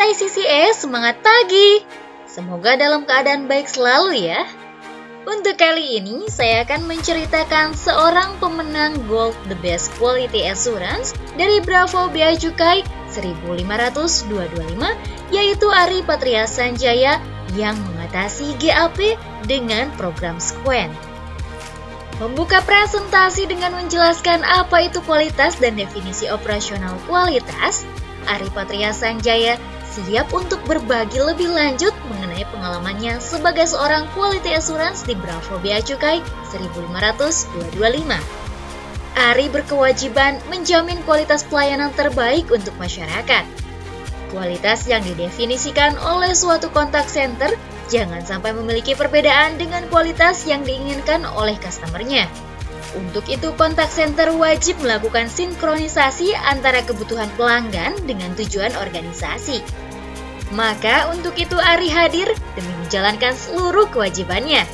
ICCE, semangat pagi! Semoga dalam keadaan baik selalu ya. Untuk kali ini, saya akan menceritakan seorang pemenang Gold The Best Quality Assurance dari Bravo Bea Cukai 15225, yaitu Ari Patria Sanjaya yang mengatasi GAP dengan program Squen. Membuka presentasi dengan menjelaskan apa itu kualitas dan definisi operasional kualitas, Ari Patria Sanjaya siap untuk berbagi lebih lanjut mengenai pengalamannya sebagai seorang quality assurance di Bravo Bea Cukai 15225. Ari berkewajiban menjamin kualitas pelayanan terbaik untuk masyarakat. Kualitas yang didefinisikan oleh suatu kontak center jangan sampai memiliki perbedaan dengan kualitas yang diinginkan oleh customernya. Untuk itu, kontak center wajib melakukan sinkronisasi antara kebutuhan pelanggan dengan tujuan organisasi. Maka untuk itu Ari hadir demi menjalankan seluruh kewajibannya.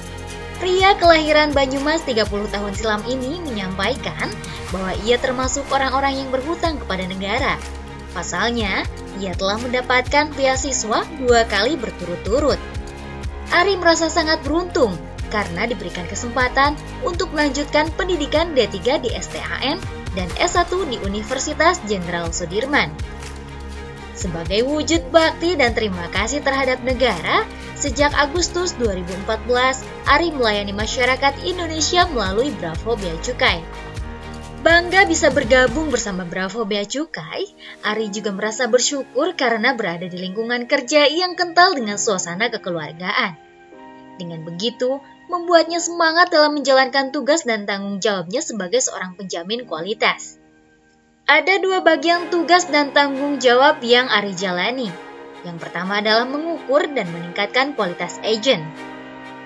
Pria kelahiran Banyumas 30 tahun silam ini menyampaikan bahwa ia termasuk orang-orang yang berhutang kepada negara. Pasalnya, ia telah mendapatkan beasiswa dua kali berturut-turut. Ari merasa sangat beruntung karena diberikan kesempatan untuk melanjutkan pendidikan D3 di STAN dan S1 di Universitas Jenderal Sudirman. Sebagai wujud bakti dan terima kasih terhadap negara, sejak Agustus 2014, Ari melayani masyarakat Indonesia melalui Bravo Bea Cukai. Bangga bisa bergabung bersama Bravo Bea Cukai, Ari juga merasa bersyukur karena berada di lingkungan kerja yang kental dengan suasana kekeluargaan. Dengan begitu, membuatnya semangat dalam menjalankan tugas dan tanggung jawabnya sebagai seorang penjamin kualitas. Ada dua bagian tugas dan tanggung jawab yang Ari jalani. Yang pertama adalah mengukur dan meningkatkan kualitas agent.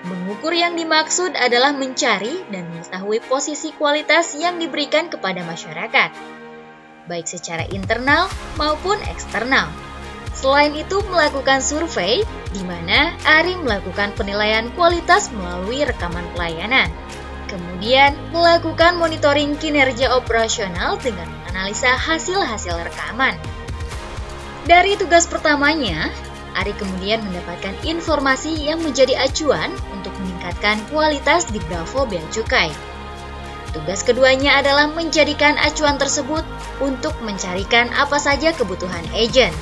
Mengukur yang dimaksud adalah mencari dan mengetahui posisi kualitas yang diberikan kepada masyarakat, baik secara internal maupun eksternal. Selain itu, melakukan survei di mana Ari melakukan penilaian kualitas melalui rekaman pelayanan. Kemudian, melakukan monitoring kinerja operasional dengan menganalisa hasil-hasil rekaman. Dari tugas pertamanya, Ari kemudian mendapatkan informasi yang menjadi acuan untuk meningkatkan kualitas di Bravo Bea Cukai. Tugas keduanya adalah menjadikan acuan tersebut untuk mencarikan apa saja kebutuhan agent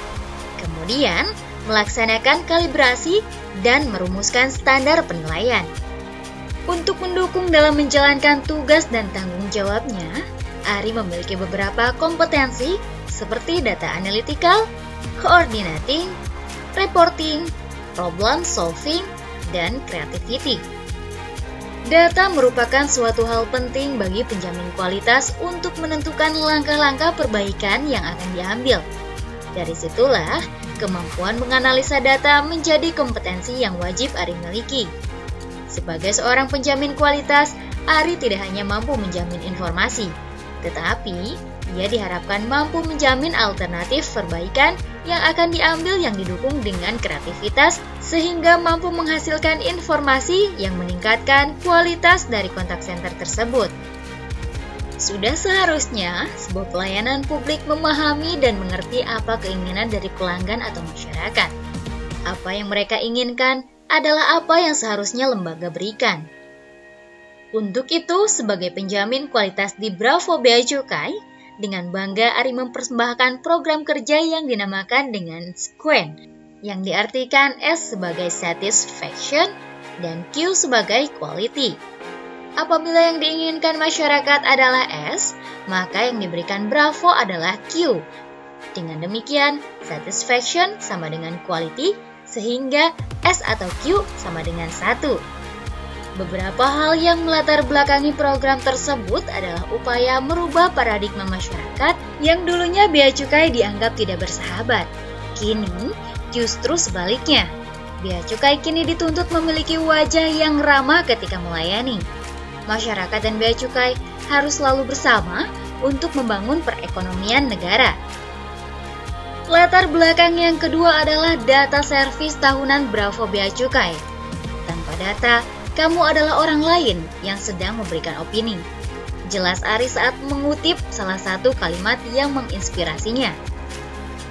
kemudian melaksanakan kalibrasi dan merumuskan standar penilaian. Untuk mendukung dalam menjalankan tugas dan tanggung jawabnya, Ari memiliki beberapa kompetensi seperti data analytical, coordinating, reporting, problem solving, dan creativity. Data merupakan suatu hal penting bagi penjamin kualitas untuk menentukan langkah-langkah perbaikan yang akan diambil. Dari situlah, Kemampuan menganalisa data menjadi kompetensi yang wajib Ari miliki. Sebagai seorang penjamin kualitas, Ari tidak hanya mampu menjamin informasi, tetapi ia diharapkan mampu menjamin alternatif perbaikan yang akan diambil yang didukung dengan kreativitas sehingga mampu menghasilkan informasi yang meningkatkan kualitas dari kontak center tersebut. Sudah seharusnya sebuah pelayanan publik memahami dan mengerti apa keinginan dari pelanggan atau masyarakat. Apa yang mereka inginkan adalah apa yang seharusnya lembaga berikan. Untuk itu, sebagai penjamin kualitas di Bravo Bea Cukai, dengan bangga Ari mempersembahkan program kerja yang dinamakan dengan SQUEN, yang diartikan S sebagai satisfaction dan Q sebagai quality. Apabila yang diinginkan masyarakat adalah S, maka yang diberikan Bravo adalah Q. Dengan demikian, satisfaction sama dengan quality, sehingga S atau Q sama dengan 1. Beberapa hal yang melatar belakangi program tersebut adalah upaya merubah paradigma masyarakat yang dulunya bea cukai dianggap tidak bersahabat. Kini, justru sebaliknya. Bea cukai kini dituntut memiliki wajah yang ramah ketika melayani masyarakat dan bea cukai harus selalu bersama untuk membangun perekonomian negara. Latar belakang yang kedua adalah data servis tahunan Bravo Bea Cukai. Tanpa data, kamu adalah orang lain yang sedang memberikan opini. Jelas Ari saat mengutip salah satu kalimat yang menginspirasinya.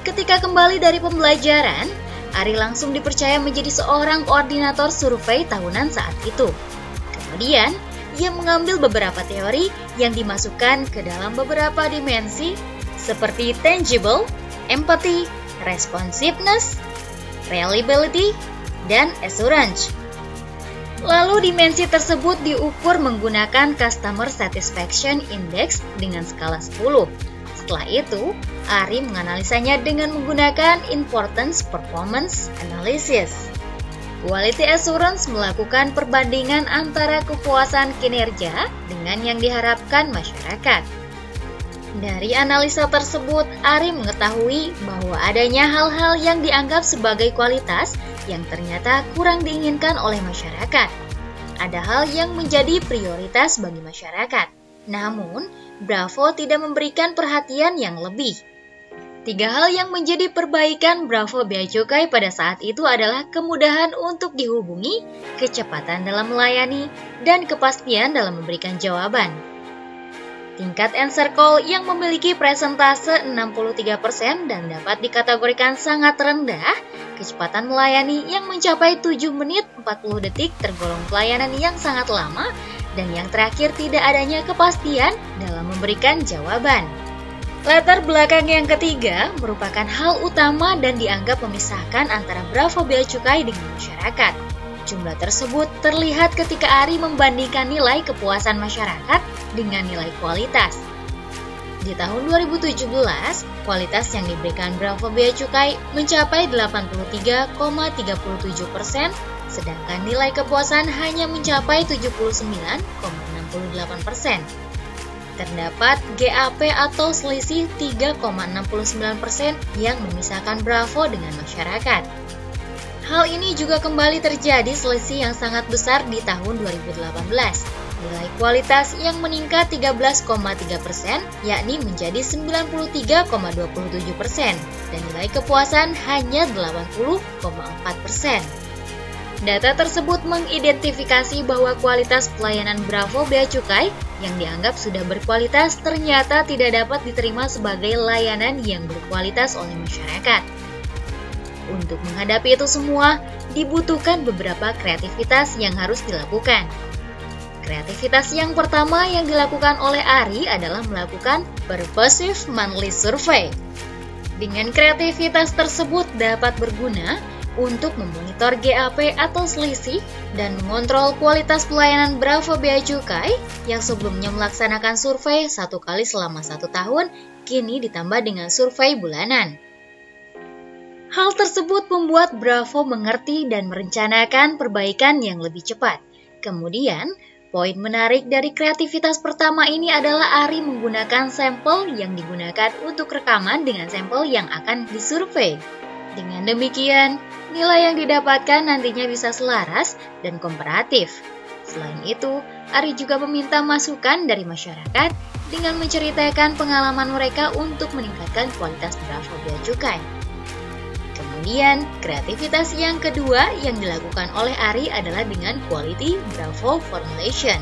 Ketika kembali dari pembelajaran, Ari langsung dipercaya menjadi seorang koordinator survei tahunan saat itu. Kemudian, ia mengambil beberapa teori yang dimasukkan ke dalam beberapa dimensi seperti tangible, empathy, responsiveness, reliability, dan assurance. Lalu dimensi tersebut diukur menggunakan Customer Satisfaction Index dengan skala 10 setelah itu, Ari menganalisanya dengan menggunakan Importance Performance Analysis. Quality Assurance melakukan perbandingan antara kepuasan kinerja dengan yang diharapkan masyarakat. Dari analisa tersebut, Ari mengetahui bahwa adanya hal-hal yang dianggap sebagai kualitas yang ternyata kurang diinginkan oleh masyarakat. Ada hal yang menjadi prioritas bagi masyarakat. Namun, Bravo tidak memberikan perhatian yang lebih. Tiga hal yang menjadi perbaikan Bravo Bea Cukai pada saat itu adalah kemudahan untuk dihubungi, kecepatan dalam melayani, dan kepastian dalam memberikan jawaban. Tingkat answer call yang memiliki presentase 63% dan dapat dikategorikan sangat rendah, kecepatan melayani yang mencapai 7 menit 40 detik tergolong pelayanan yang sangat lama, dan yang terakhir tidak adanya kepastian dalam memberikan jawaban. Latar belakang yang ketiga merupakan hal utama dan dianggap memisahkan antara Bravo Bea Cukai dengan masyarakat. Jumlah tersebut terlihat ketika Ari membandingkan nilai kepuasan masyarakat dengan nilai kualitas. Di tahun 2017, kualitas yang diberikan Bravo Bea Cukai mencapai 83,37 persen sedangkan nilai kepuasan hanya mencapai 79,68%. Terdapat GAP atau selisih 3,69% yang memisahkan Bravo dengan masyarakat. Hal ini juga kembali terjadi selisih yang sangat besar di tahun 2018. Nilai kualitas yang meningkat 13,3 persen, yakni menjadi 93,27 persen, dan nilai kepuasan hanya 80,4 persen. Data tersebut mengidentifikasi bahwa kualitas pelayanan Bravo Bea Cukai yang dianggap sudah berkualitas ternyata tidak dapat diterima sebagai layanan yang berkualitas oleh masyarakat. Untuk menghadapi itu semua, dibutuhkan beberapa kreativitas yang harus dilakukan. Kreativitas yang pertama yang dilakukan oleh Ari adalah melakukan Purposive Monthly Survey. Dengan kreativitas tersebut dapat berguna untuk memonitor GAP atau selisih dan mengontrol kualitas pelayanan Bravo Bea Cukai yang sebelumnya melaksanakan survei satu kali selama satu tahun, kini ditambah dengan survei bulanan. Hal tersebut membuat Bravo mengerti dan merencanakan perbaikan yang lebih cepat. Kemudian, poin menarik dari kreativitas pertama ini adalah Ari menggunakan sampel yang digunakan untuk rekaman dengan sampel yang akan disurvei. Dengan demikian, nilai yang didapatkan nantinya bisa selaras dan komparatif. Selain itu, Ari juga meminta masukan dari masyarakat dengan menceritakan pengalaman mereka untuk meningkatkan kualitas Bravo Bea Cukai. Kemudian, kreativitas yang kedua yang dilakukan oleh Ari adalah dengan Quality Bravo Formulation,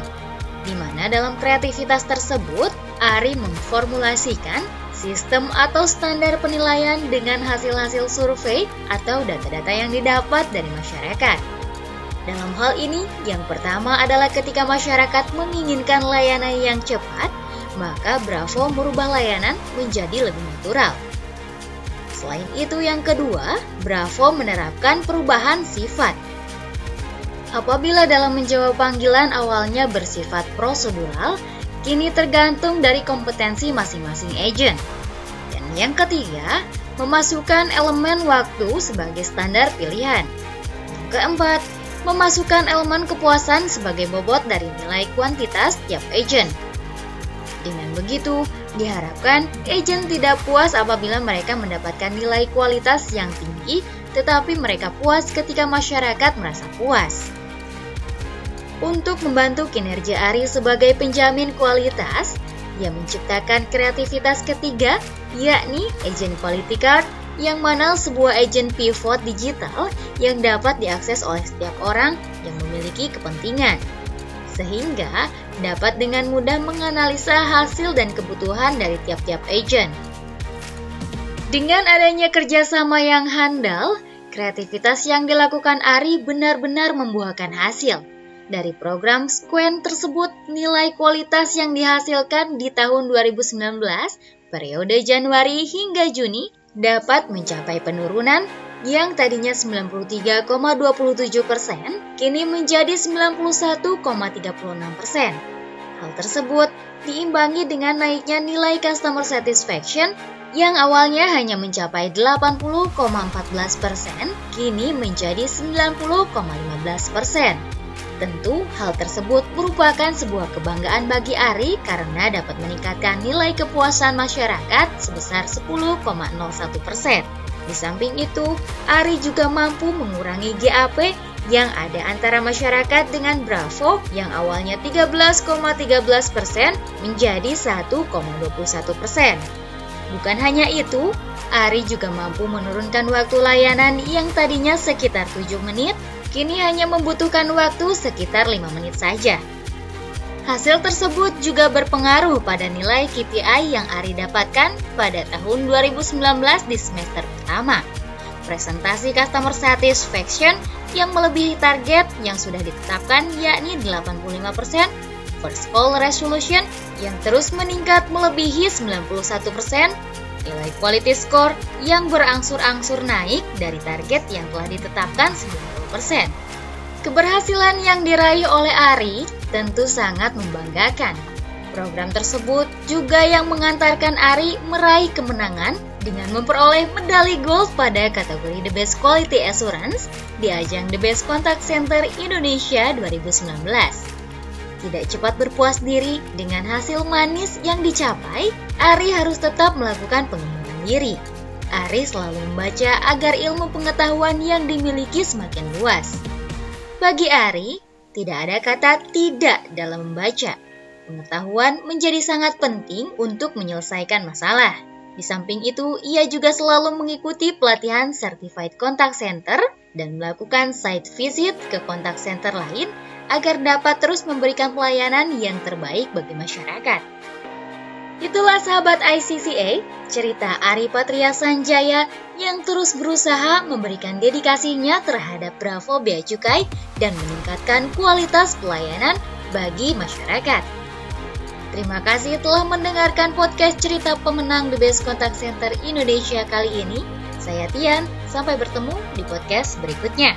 di mana dalam kreativitas tersebut, Ari memformulasikan sistem atau standar penilaian dengan hasil-hasil survei atau data-data yang didapat dari masyarakat. Dalam hal ini, yang pertama adalah ketika masyarakat menginginkan layanan yang cepat, maka Bravo merubah layanan menjadi lebih natural. Selain itu, yang kedua, Bravo menerapkan perubahan sifat. Apabila dalam menjawab panggilan awalnya bersifat prosedural, kini tergantung dari kompetensi masing-masing agent. Dan yang ketiga, memasukkan elemen waktu sebagai standar pilihan. Yang keempat, memasukkan elemen kepuasan sebagai bobot dari nilai kuantitas tiap agent. Dengan begitu, diharapkan agent tidak puas apabila mereka mendapatkan nilai kualitas yang tinggi, tetapi mereka puas ketika masyarakat merasa puas. Untuk membantu kinerja Ari sebagai penjamin kualitas, ia menciptakan kreativitas ketiga, yakni agent quality card, yang mana sebuah agent pivot digital yang dapat diakses oleh setiap orang yang memiliki kepentingan, sehingga dapat dengan mudah menganalisa hasil dan kebutuhan dari tiap-tiap agent. Dengan adanya kerjasama yang handal, kreativitas yang dilakukan Ari benar-benar membuahkan hasil. Dari program Squen tersebut, nilai kualitas yang dihasilkan di tahun 2019, periode Januari hingga Juni, dapat mencapai penurunan yang tadinya 93,27 persen, kini menjadi 91,36 persen. Hal tersebut diimbangi dengan naiknya nilai customer satisfaction yang awalnya hanya mencapai 80,14 persen, kini menjadi 90,15 persen. Tentu, hal tersebut merupakan sebuah kebanggaan bagi Ari karena dapat meningkatkan nilai kepuasan masyarakat sebesar 10,01 persen. Di samping itu, Ari juga mampu mengurangi GAP yang ada antara masyarakat dengan Bravo yang awalnya 13,13 persen menjadi 1,21 persen. Bukan hanya itu, Ari juga mampu menurunkan waktu layanan yang tadinya sekitar 7 menit, kini hanya membutuhkan waktu sekitar 5 menit saja. Hasil tersebut juga berpengaruh pada nilai KPI yang Ari dapatkan pada tahun 2019 di semester pertama. Presentasi Customer Satisfaction yang melebihi target yang sudah ditetapkan yakni 85%, First Call Resolution yang terus meningkat melebihi 91%, nilai quality score yang berangsur-angsur naik dari target yang telah ditetapkan 90%. Keberhasilan yang diraih oleh Ari tentu sangat membanggakan. Program tersebut juga yang mengantarkan Ari meraih kemenangan dengan memperoleh medali gold pada kategori The Best Quality Assurance di ajang The Best Contact Center Indonesia 2019. Tidak cepat berpuas diri dengan hasil manis yang dicapai, Ari harus tetap melakukan pengembangan diri. Ari selalu membaca agar ilmu pengetahuan yang dimiliki semakin luas. Bagi Ari, tidak ada kata tidak dalam membaca. Pengetahuan menjadi sangat penting untuk menyelesaikan masalah. Di samping itu, ia juga selalu mengikuti pelatihan Certified Contact Center dan melakukan site visit ke kontak center lain agar dapat terus memberikan pelayanan yang terbaik bagi masyarakat. Itulah sahabat ICCA, cerita Ari Patria Sanjaya yang terus berusaha memberikan dedikasinya terhadap Bravo Bea Cukai dan meningkatkan kualitas pelayanan bagi masyarakat. Terima kasih telah mendengarkan podcast cerita pemenang The Best Contact Center Indonesia kali ini. Saya Tian, sampai bertemu di podcast berikutnya.